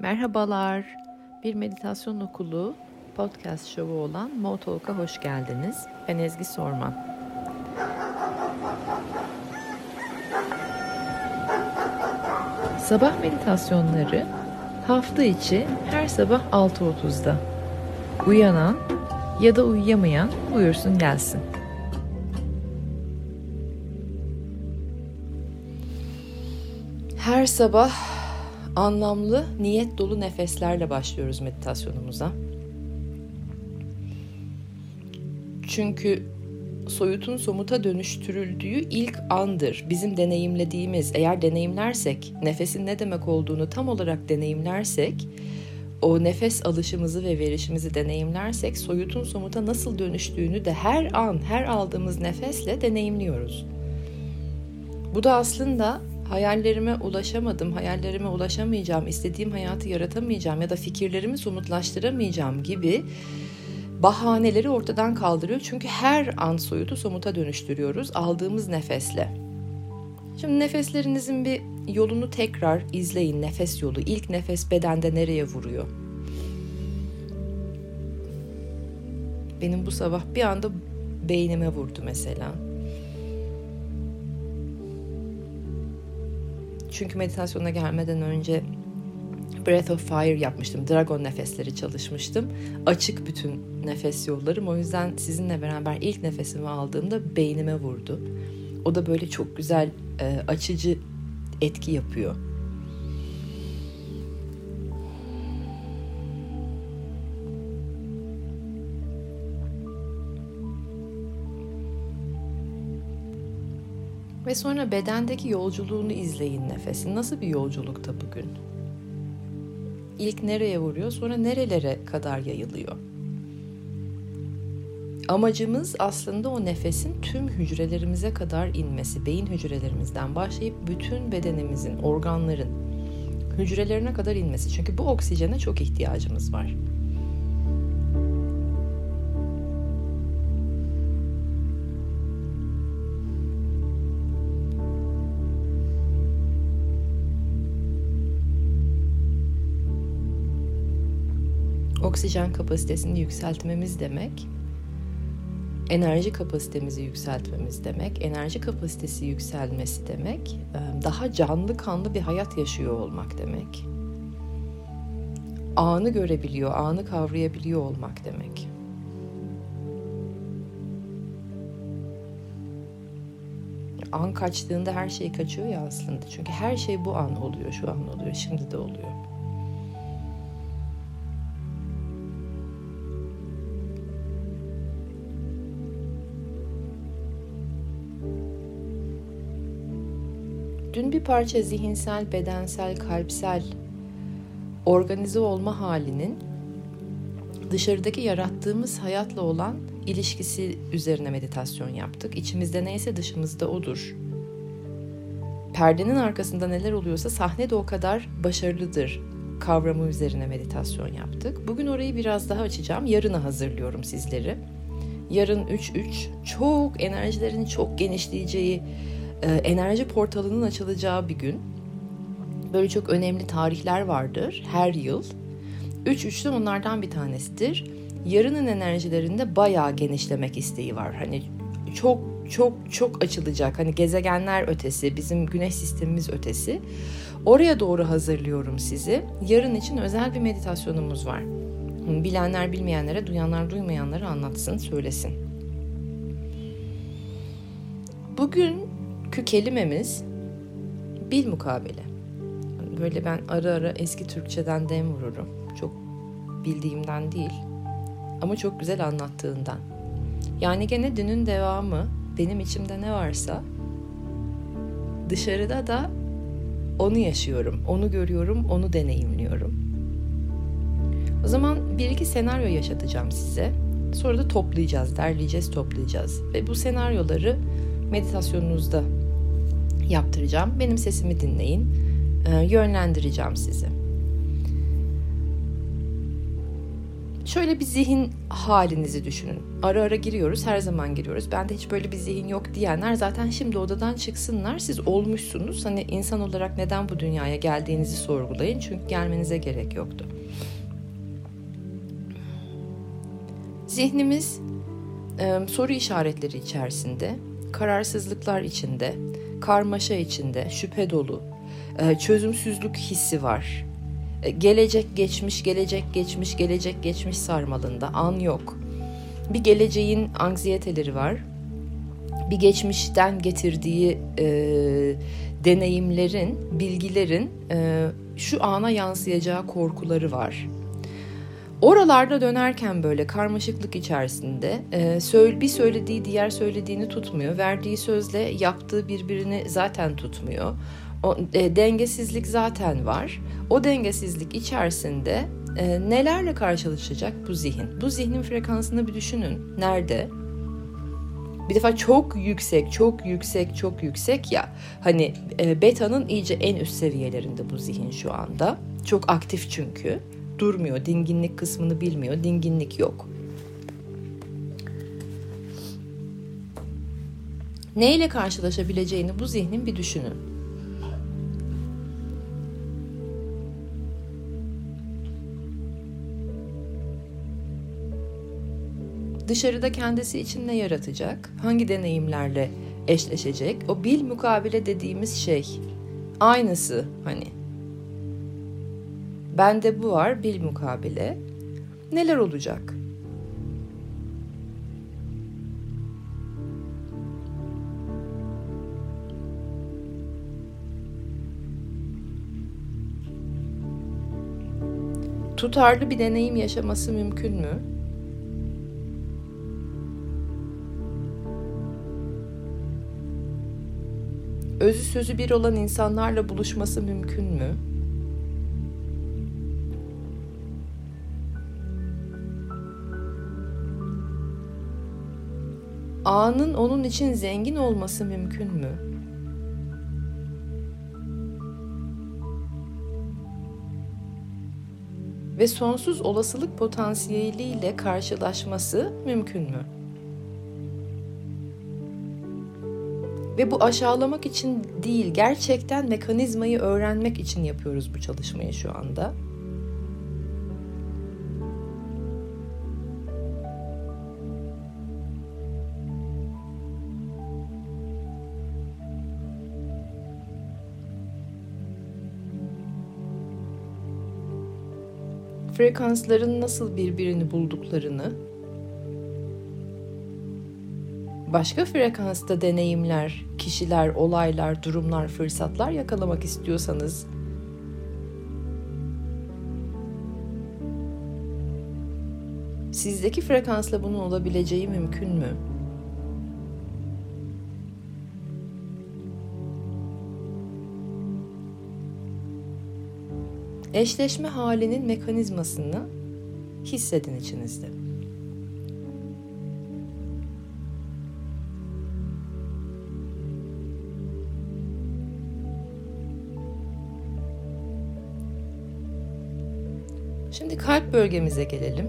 Merhabalar. Bir meditasyon okulu podcast şovu olan Motalk'a hoş geldiniz. Ben Ezgi Sorman. Sabah meditasyonları hafta içi her sabah 6.30'da. Uyanan ya da uyuyamayan buyursun gelsin. Her sabah anlamlı, niyet dolu nefeslerle başlıyoruz meditasyonumuza. Çünkü soyutun somuta dönüştürüldüğü ilk andır. Bizim deneyimlediğimiz, eğer deneyimlersek, nefesin ne demek olduğunu tam olarak deneyimlersek, o nefes alışımızı ve verişimizi deneyimlersek, soyutun somuta nasıl dönüştüğünü de her an, her aldığımız nefesle deneyimliyoruz. Bu da aslında hayallerime ulaşamadım, hayallerime ulaşamayacağım, istediğim hayatı yaratamayacağım ya da fikirlerimi somutlaştıramayacağım gibi bahaneleri ortadan kaldırıyor. Çünkü her an soyutu somuta dönüştürüyoruz aldığımız nefesle. Şimdi nefeslerinizin bir yolunu tekrar izleyin. Nefes yolu. İlk nefes bedende nereye vuruyor? Benim bu sabah bir anda beynime vurdu mesela. Çünkü meditasyona gelmeden önce Breath of Fire yapmıştım. Dragon nefesleri çalışmıştım. Açık bütün nefes yollarım. O yüzden sizinle beraber ilk nefesimi aldığımda beynime vurdu. O da böyle çok güzel e, açıcı etki yapıyor. Ve sonra bedendeki yolculuğunu izleyin nefesin. Nasıl bir yolculukta bugün? İlk nereye vuruyor, sonra nerelere kadar yayılıyor? Amacımız aslında o nefesin tüm hücrelerimize kadar inmesi. Beyin hücrelerimizden başlayıp bütün bedenimizin, organların hücrelerine kadar inmesi. Çünkü bu oksijene çok ihtiyacımız var. Oksijen kapasitesini yükseltmemiz demek enerji kapasitemizi yükseltmemiz demek, enerji kapasitesi yükselmesi demek, daha canlı kanlı bir hayat yaşıyor olmak demek. Anı görebiliyor, anı kavrayabiliyor olmak demek. An kaçtığında her şey kaçıyor ya aslında. Çünkü her şey bu an oluyor, şu an oluyor, şimdi de oluyor. Parça zihinsel, bedensel, kalpsel organize olma halinin dışarıdaki yarattığımız hayatla olan ilişkisi üzerine meditasyon yaptık. İçimizde neyse dışımızda odur. Perdenin arkasında neler oluyorsa sahne de o kadar başarılıdır kavramı üzerine meditasyon yaptık. Bugün orayı biraz daha açacağım. Yarına hazırlıyorum sizleri. Yarın 3-3 çok enerjilerin çok genişleyeceği e, enerji portalının açılacağı bir gün. Böyle çok önemli tarihler vardır her yıl. 3 üçlü onlardan bir tanesidir. Yarının enerjilerinde bayağı genişlemek isteği var. Hani çok çok çok açılacak. Hani gezegenler ötesi, bizim güneş sistemimiz ötesi. Oraya doğru hazırlıyorum sizi. Yarın için özel bir meditasyonumuz var. Bilenler bilmeyenlere, duyanlar duymayanlara anlatsın, söylesin. Bugün Bugünkü kelimemiz bil mukabele. Böyle ben ara ara eski Türkçeden dem vururum. Çok bildiğimden değil ama çok güzel anlattığından. Yani gene dünün devamı benim içimde ne varsa dışarıda da onu yaşıyorum, onu görüyorum, onu deneyimliyorum. O zaman bir iki senaryo yaşatacağım size. Sonra da toplayacağız, derleyeceğiz, toplayacağız. Ve bu senaryoları meditasyonunuzda yaptıracağım. Benim sesimi dinleyin. Ee, yönlendireceğim sizi. şöyle bir zihin halinizi düşünün. Ara ara giriyoruz, her zaman giriyoruz. Bende hiç böyle bir zihin yok diyenler zaten şimdi odadan çıksınlar. Siz olmuşsunuz. Hani insan olarak neden bu dünyaya geldiğinizi sorgulayın. Çünkü gelmenize gerek yoktu. Zihnimiz e, soru işaretleri içerisinde, kararsızlıklar içinde, karmaşa içinde, şüphe dolu, e, çözümsüzlük hissi var. E, gelecek geçmiş, gelecek geçmiş, gelecek geçmiş sarmalında an yok. Bir geleceğin anksiyeteleri var. Bir geçmişten getirdiği e, deneyimlerin, bilgilerin e, şu ana yansıyacağı korkuları var. Oralarda dönerken böyle karmaşıklık içerisinde e, bir söylediği diğer söylediğini tutmuyor. Verdiği sözle yaptığı birbirini zaten tutmuyor. O, e, dengesizlik zaten var. O dengesizlik içerisinde e, nelerle karşılaşacak bu zihin? Bu zihnin frekansını bir düşünün. Nerede? Bir defa çok yüksek, çok yüksek, çok yüksek ya. Hani beta'nın iyice en üst seviyelerinde bu zihin şu anda. Çok aktif çünkü. Durmuyor, dinginlik kısmını bilmiyor, dinginlik yok. Neyle karşılaşabileceğini bu zihnin bir düşünün. dışarıda kendisi için ne yaratacak? Hangi deneyimlerle eşleşecek? O bil mukabele dediğimiz şey. Aynısı hani. Bende bu var bil mukabele. Neler olacak? Tutarlı bir deneyim yaşaması mümkün mü? özü sözü bir olan insanlarla buluşması mümkün mü? Anın onun için zengin olması mümkün mü? Ve sonsuz olasılık potansiyeliyle karşılaşması mümkün mü? Ve bu aşağılamak için değil, gerçekten mekanizmayı öğrenmek için yapıyoruz bu çalışmayı şu anda. Frekansların nasıl birbirini bulduklarını başka frekansta deneyimler, kişiler, olaylar, durumlar, fırsatlar yakalamak istiyorsanız sizdeki frekansla bunun olabileceği mümkün mü? Eşleşme halinin mekanizmasını hissedin içinizde. Şimdi kalp bölgemize gelelim.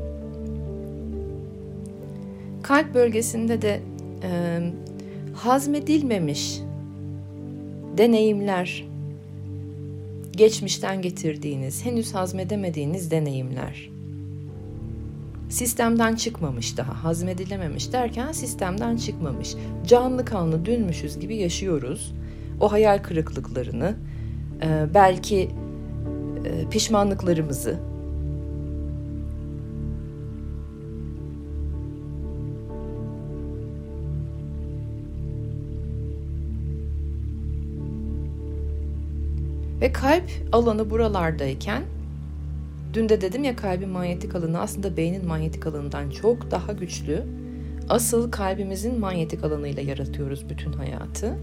Kalp bölgesinde de e, hazmedilmemiş deneyimler, geçmişten getirdiğiniz, henüz hazmedemediğiniz deneyimler. Sistemden çıkmamış daha, hazmedilememiş derken sistemden çıkmamış. Canlı kanlı dünmüşüz gibi yaşıyoruz. O hayal kırıklıklarını, belki pişmanlıklarımızı, Ve kalp alanı buralardayken dün de dedim ya kalbin manyetik alanı aslında beynin manyetik alanından çok daha güçlü. Asıl kalbimizin manyetik alanıyla yaratıyoruz bütün hayatı.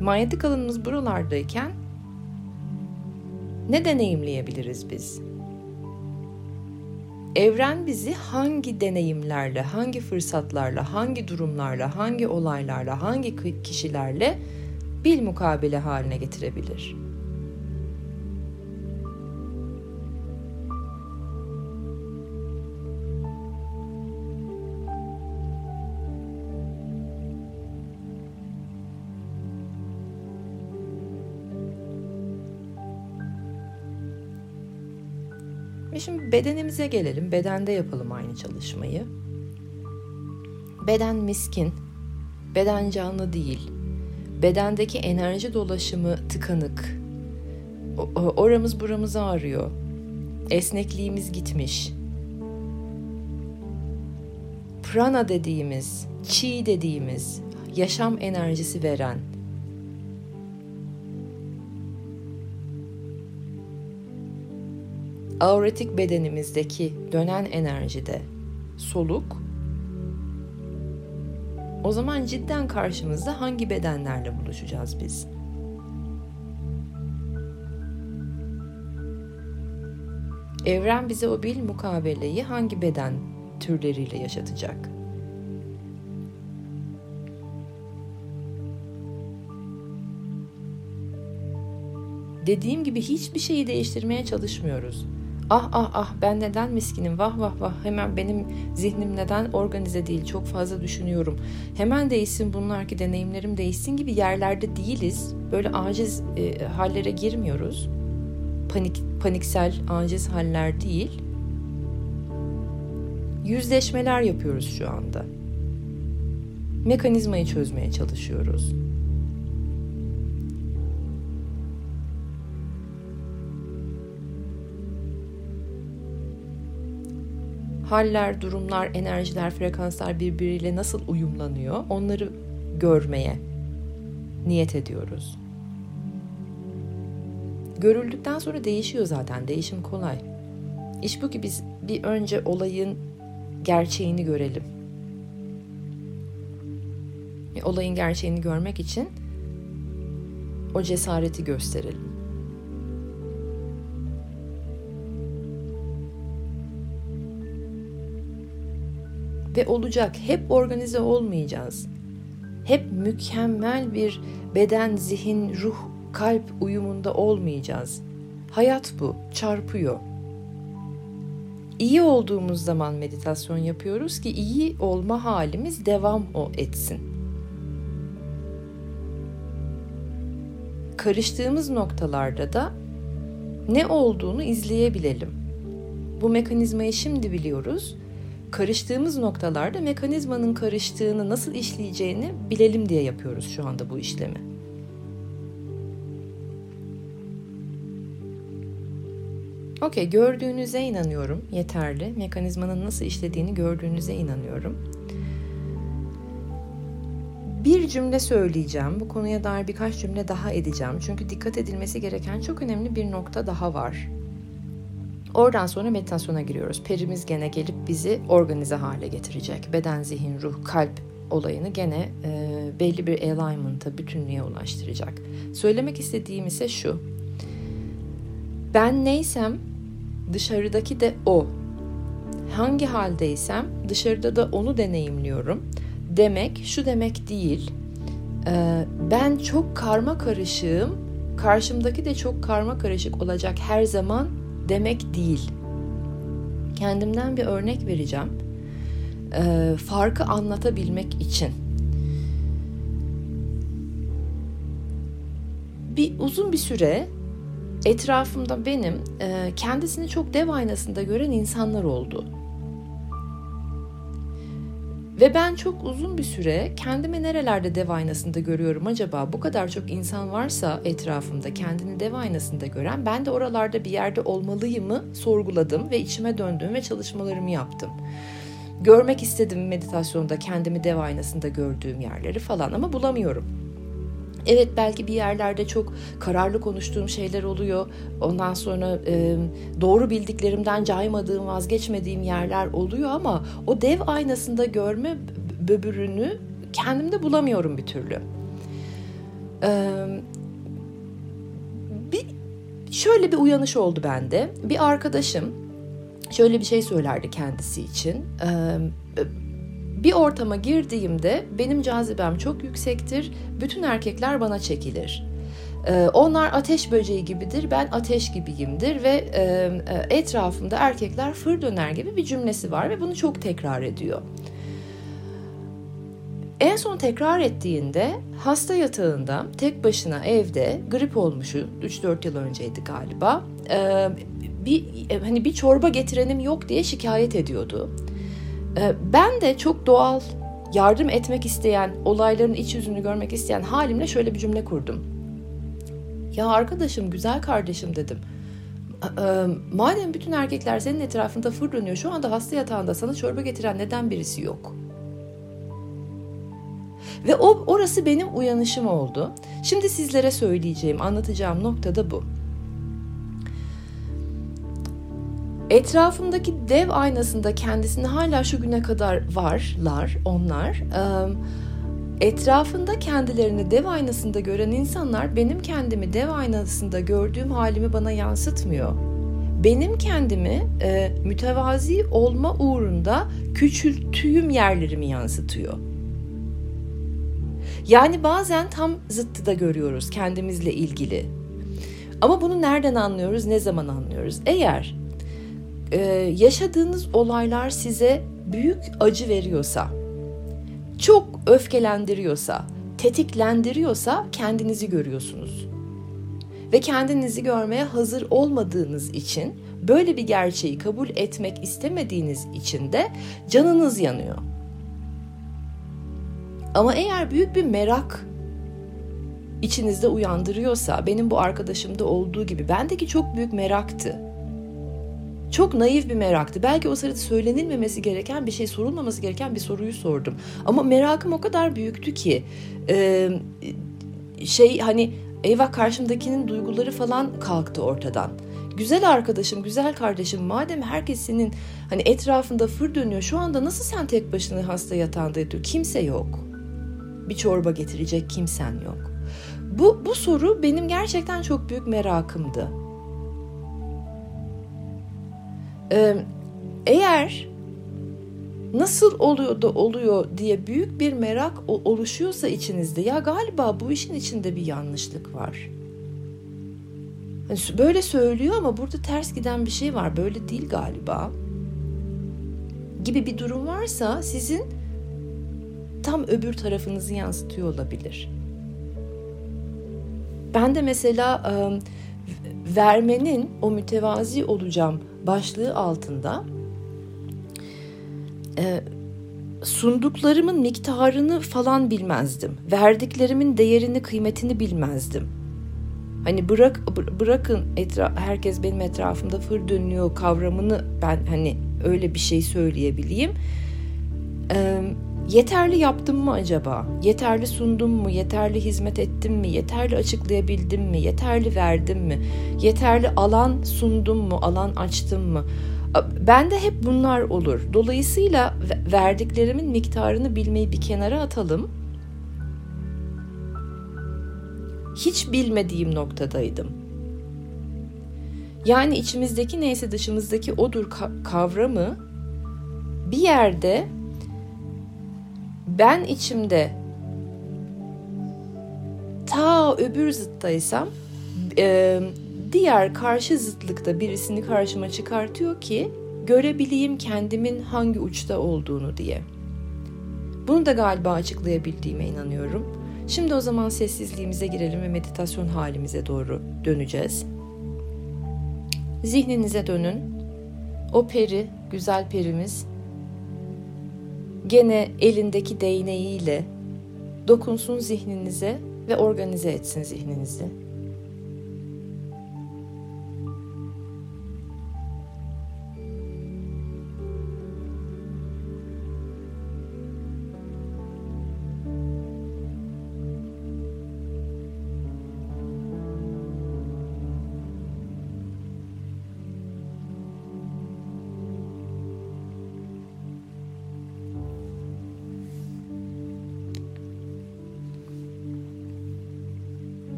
Manyetik alanımız buralardayken ne deneyimleyebiliriz biz? Evren bizi hangi deneyimlerle, hangi fırsatlarla, hangi durumlarla, hangi olaylarla, hangi kişilerle bil mukabele haline getirebilir. Şimdi bedenimize gelelim. Bedende yapalım aynı çalışmayı. Beden miskin, beden canlı değil, Bedendeki enerji dolaşımı tıkanık. Oramız buramız ağrıyor. Esnekliğimiz gitmiş. Prana dediğimiz, chi dediğimiz, yaşam enerjisi veren, aoretik bedenimizdeki dönen enerjide soluk o zaman cidden karşımızda hangi bedenlerle buluşacağız biz? Evren bize o bil mukabeleyi hangi beden türleriyle yaşatacak? Dediğim gibi hiçbir şeyi değiştirmeye çalışmıyoruz. Ah ah ah ben neden miskinim vah vah vah hemen benim zihnim neden organize değil çok fazla düşünüyorum. Hemen değişsin bunlar ki deneyimlerim değişsin gibi yerlerde değiliz. Böyle aciz e, hallere girmiyoruz. Panik paniksel aciz haller değil. Yüzleşmeler yapıyoruz şu anda. Mekanizmayı çözmeye çalışıyoruz. Haller, durumlar, enerjiler, frekanslar birbiriyle nasıl uyumlanıyor onları görmeye niyet ediyoruz. Görüldükten sonra değişiyor zaten. Değişim kolay. İş bu ki biz bir önce olayın gerçeğini görelim. Olayın gerçeğini görmek için o cesareti gösterelim. Ve olacak. Hep organize olmayacağız. Hep mükemmel bir beden, zihin, ruh, kalp uyumunda olmayacağız. Hayat bu, çarpıyor. İyi olduğumuz zaman meditasyon yapıyoruz ki iyi olma halimiz devam o etsin. Karıştığımız noktalarda da ne olduğunu izleyebilelim. Bu mekanizmayı şimdi biliyoruz karıştığımız noktalarda mekanizmanın karıştığını nasıl işleyeceğini bilelim diye yapıyoruz şu anda bu işlemi. Okey, gördüğünüze inanıyorum. Yeterli. Mekanizmanın nasıl işlediğini gördüğünüze inanıyorum. Bir cümle söyleyeceğim. Bu konuya dair birkaç cümle daha edeceğim. Çünkü dikkat edilmesi gereken çok önemli bir nokta daha var. Oradan sonra meditasyona giriyoruz. Perimiz gene gelip bizi organize hale getirecek. Beden, zihin, ruh, kalp olayını gene e, belli bir alignment'a, bütünlüğe ulaştıracak. Söylemek istediğim ise şu. Ben neysem dışarıdaki de o. Hangi haldeysem dışarıda da onu deneyimliyorum. Demek şu demek değil. E, ben çok karma karışığım. Karşımdaki de çok karma karışık olacak her zaman demek değil. Kendimden bir örnek vereceğim. Ee, farkı anlatabilmek için. Bir uzun bir süre etrafımda benim e, kendisini çok dev aynasında gören insanlar oldu. Ve ben çok uzun bir süre kendimi nerelerde dev aynasında görüyorum acaba? Bu kadar çok insan varsa etrafımda kendini dev aynasında gören ben de oralarda bir yerde olmalıyımı sorguladım ve içime döndüm ve çalışmalarımı yaptım. Görmek istedim meditasyonda kendimi dev aynasında gördüğüm yerleri falan ama bulamıyorum. Evet belki bir yerlerde çok kararlı konuştuğum şeyler oluyor. Ondan sonra e, doğru bildiklerimden caymadığım, vazgeçmediğim yerler oluyor ama o dev aynasında görme böbürünü kendimde bulamıyorum bir türlü. E, bir şöyle bir uyanış oldu bende. Bir arkadaşım şöyle bir şey söylerdi kendisi için. E, bir ortama girdiğimde benim cazibem çok yüksektir. Bütün erkekler bana çekilir. Ee, onlar ateş böceği gibidir, ben ateş gibiyimdir ve e, e, etrafımda erkekler fır döner gibi bir cümlesi var ve bunu çok tekrar ediyor. En son tekrar ettiğinde hasta yatağında tek başına evde grip olmuşu 3-4 yıl önceydi galiba. Ee, bir hani bir çorba getirenim yok diye şikayet ediyordu. E, ben de çok doğal yardım etmek isteyen, olayların iç yüzünü görmek isteyen halimle şöyle bir cümle kurdum. Ya arkadaşım, güzel kardeşim dedim. Madem bütün erkekler senin etrafında fırlanıyor, şu anda hasta yatağında sana çorba getiren neden birisi yok? Ve o orası benim uyanışım oldu. Şimdi sizlere söyleyeceğim, anlatacağım nokta da bu. Etrafımdaki dev aynasında kendisini hala şu güne kadar varlar onlar. Etrafında kendilerini dev aynasında gören insanlar benim kendimi dev aynasında gördüğüm halimi bana yansıtmıyor. Benim kendimi e, mütevazi olma uğrunda küçülttüğüm yerlerimi yansıtıyor. Yani bazen tam zıttı da görüyoruz kendimizle ilgili. Ama bunu nereden anlıyoruz, ne zaman anlıyoruz? Eğer e, yaşadığınız olaylar size büyük acı veriyorsa, çok öfkelendiriyorsa, tetiklendiriyorsa kendinizi görüyorsunuz. Ve kendinizi görmeye hazır olmadığınız için, böyle bir gerçeği kabul etmek istemediğiniz için de canınız yanıyor. Ama eğer büyük bir merak içinizde uyandırıyorsa, benim bu arkadaşımda olduğu gibi, bendeki çok büyük meraktı çok naif bir meraktı. Belki o sırada söylenilmemesi gereken bir şey, sorulmaması gereken bir soruyu sordum. Ama merakım o kadar büyüktü ki şey hani eyvah karşımdakinin duyguları falan kalktı ortadan. Güzel arkadaşım, güzel kardeşim madem herkes senin hani etrafında fır dönüyor şu anda nasıl sen tek başına hasta yatağında yatıyor? Kimse yok. Bir çorba getirecek kimsen yok. Bu, bu soru benim gerçekten çok büyük merakımdı. Ee, eğer nasıl oluyor da oluyor diye büyük bir merak oluşuyorsa içinizde ya galiba bu işin içinde bir yanlışlık var. Yani böyle söylüyor ama burada ters giden bir şey var. Böyle değil galiba. Gibi bir durum varsa sizin tam öbür tarafınızı yansıtıyor olabilir. Ben de mesela vermenin o mütevazi olacağım başlığı altında e, sunduklarımın miktarını falan bilmezdim. Verdiklerimin değerini, kıymetini bilmezdim. Hani bırak bırakın etra herkes benim etrafımda fır dönüyor kavramını ben hani öyle bir şey söyleyebileyim. Ee, yeterli yaptım mı acaba? Yeterli sundum mu? Yeterli hizmet ettim mi? Yeterli açıklayabildim mi? Yeterli verdim mi? Yeterli alan sundum mu? Alan açtım mı? Ben de hep bunlar olur. Dolayısıyla verdiklerimin miktarını bilmeyi bir kenara atalım. Hiç bilmediğim noktadaydım. Yani içimizdeki neyse dışımızdaki odur kavramı bir yerde ben içimde ta öbür zıttaysam e, diğer karşı zıtlıkta birisini karşıma çıkartıyor ki görebileyim kendimin hangi uçta olduğunu diye. Bunu da galiba açıklayabildiğime inanıyorum. Şimdi o zaman sessizliğimize girelim ve meditasyon halimize doğru döneceğiz. Zihninize dönün. O peri, güzel perimiz gene elindeki değneğiyle dokunsun zihninize ve organize etsin zihninizi.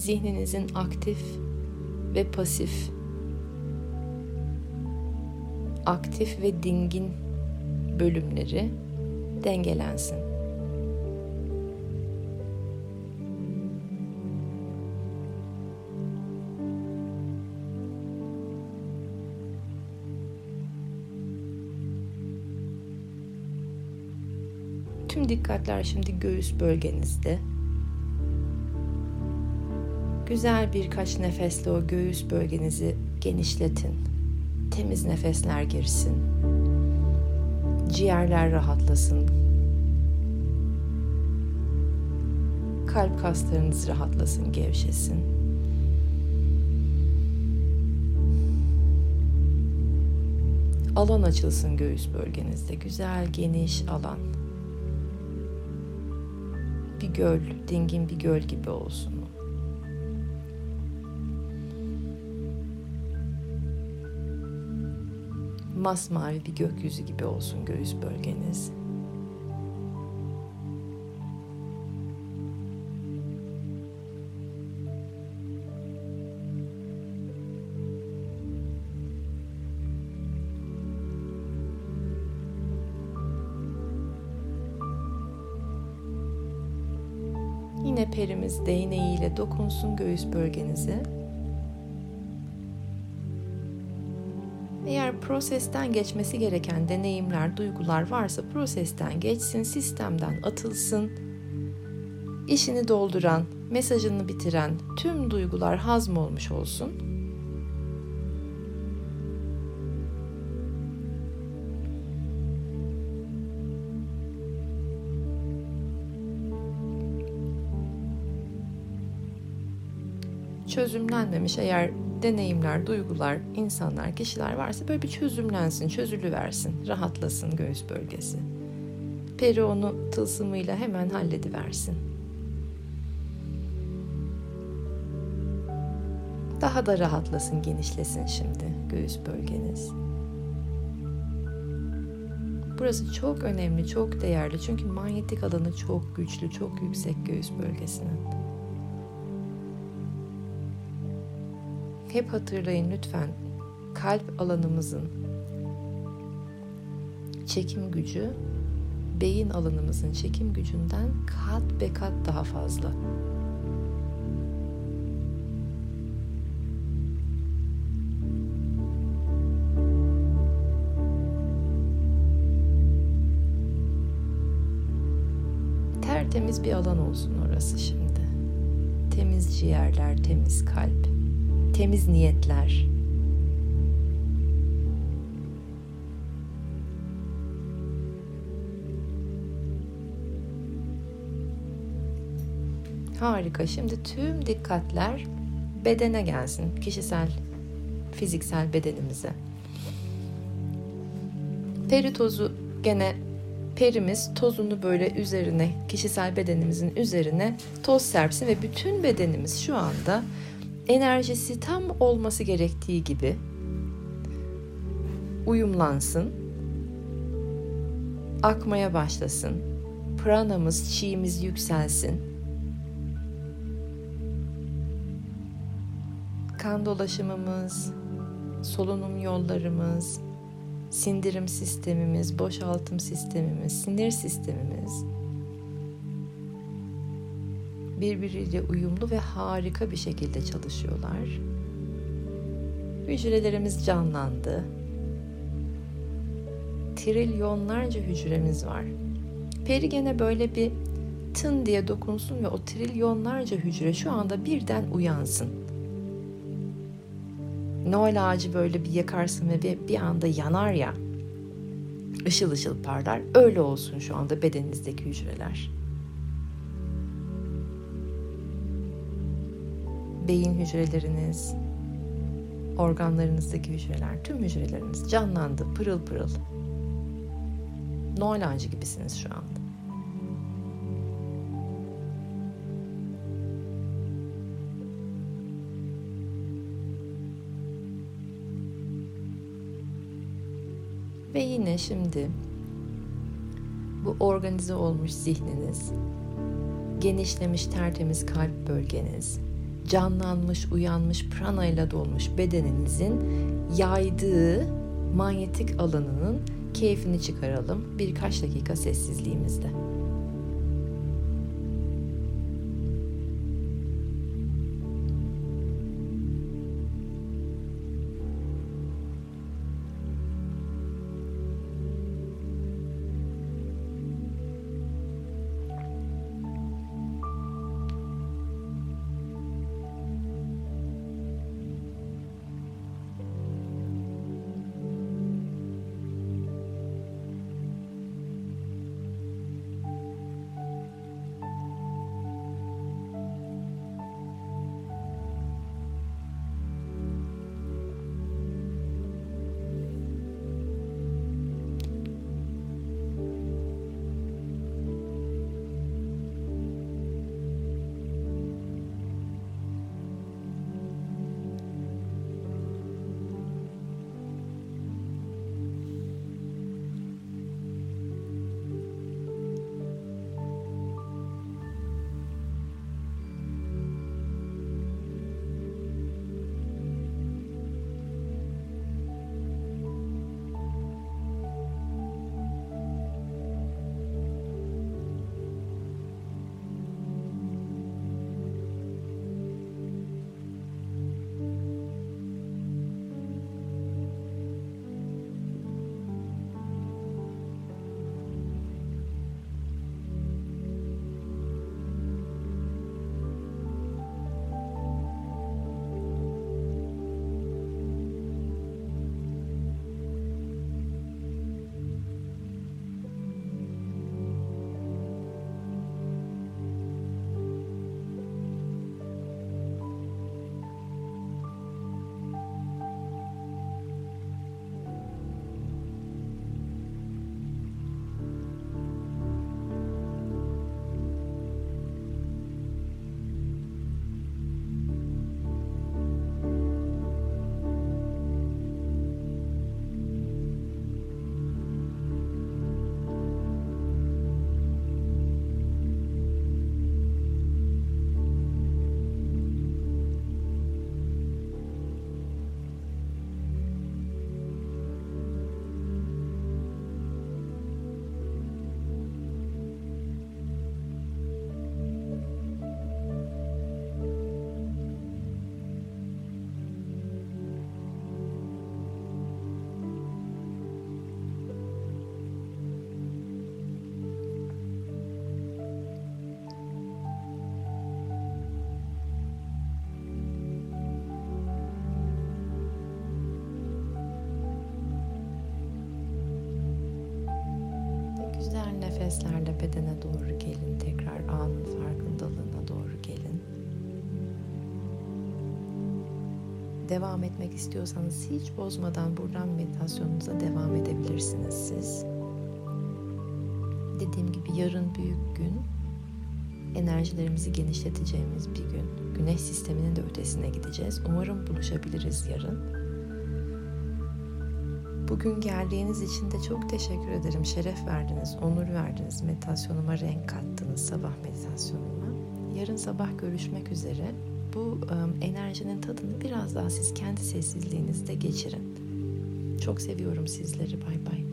Zihninizin aktif ve pasif, aktif ve dingin bölümleri dengelensin. Tüm dikkatler şimdi göğüs bölgenizde. Güzel birkaç nefesle o göğüs bölgenizi genişletin. Temiz nefesler girsin. Ciğerler rahatlasın. Kalp kaslarınız rahatlasın, gevşesin. Alan açılsın göğüs bölgenizde. Güzel, geniş alan. Bir göl, dingin bir göl gibi olsun. Masmavi bir gökyüzü gibi olsun göğüs bölgeniz. Yine perimiz değneğiyle dokunsun göğüs bölgenize. Prosesten geçmesi gereken deneyimler, duygular varsa prosesten geçsin, sistemden atılsın. İşini dolduran, mesajını bitiren tüm duygular hazm olmuş olsun. Çözümlenmemiş eğer deneyimler, duygular, insanlar, kişiler varsa böyle bir çözümlensin, çözülüversin, rahatlasın göğüs bölgesi. Peri onu tılsımıyla hemen hallediversin. Daha da rahatlasın, genişlesin şimdi göğüs bölgeniz. Burası çok önemli, çok değerli çünkü manyetik alanı çok güçlü, çok yüksek göğüs bölgesinin. Hep hatırlayın lütfen kalp alanımızın çekim gücü beyin alanımızın çekim gücünden kat be kat daha fazla. Tertemiz bir alan olsun orası şimdi. Temiz ciğerler, temiz kalp temiz niyetler. Harika. Şimdi tüm dikkatler bedene gelsin. Kişisel, fiziksel bedenimize. Peri tozu gene perimiz tozunu böyle üzerine, kişisel bedenimizin üzerine toz serpsin ve bütün bedenimiz şu anda enerjisi tam olması gerektiği gibi uyumlansın, akmaya başlasın, pranamız, çiğimiz yükselsin, kan dolaşımımız, solunum yollarımız, sindirim sistemimiz, boşaltım sistemimiz, sinir sistemimiz birbiriyle uyumlu ve harika bir şekilde çalışıyorlar. Hücrelerimiz canlandı. Trilyonlarca hücremiz var. Peri gene böyle bir tın diye dokunsun ve o trilyonlarca hücre şu anda birden uyansın. Noel ağacı böyle bir yakarsın ve bir anda yanar ya. Işıl ışıl parlar. Öyle olsun şu anda bedeninizdeki hücreler. Beyin hücreleriniz, organlarınızdaki hücreler, tüm hücreleriniz canlandı, pırıl pırıl. Noel ağacı gibisiniz şu anda. Ve yine şimdi bu organize olmuş zihniniz, genişlemiş tertemiz kalp bölgeniz, canlanmış, uyanmış, prana ile dolmuş bedeninizin yaydığı manyetik alanının keyfini çıkaralım birkaç dakika sessizliğimizde. Devam etmek istiyorsanız hiç bozmadan buradan meditasyonunuza devam edebilirsiniz siz. Dediğim gibi yarın büyük gün enerjilerimizi genişleteceğimiz bir gün. Güneş sisteminin de ötesine gideceğiz. Umarım buluşabiliriz yarın. Bugün geldiğiniz için de çok teşekkür ederim. Şeref verdiniz, onur verdiniz. Meditasyonuma renk kattınız sabah meditasyonuma. Yarın sabah görüşmek üzere. Bu um, enerjinin tadını biraz daha siz kendi sessizliğinizde geçirin. Çok seviyorum sizleri. Bay bay.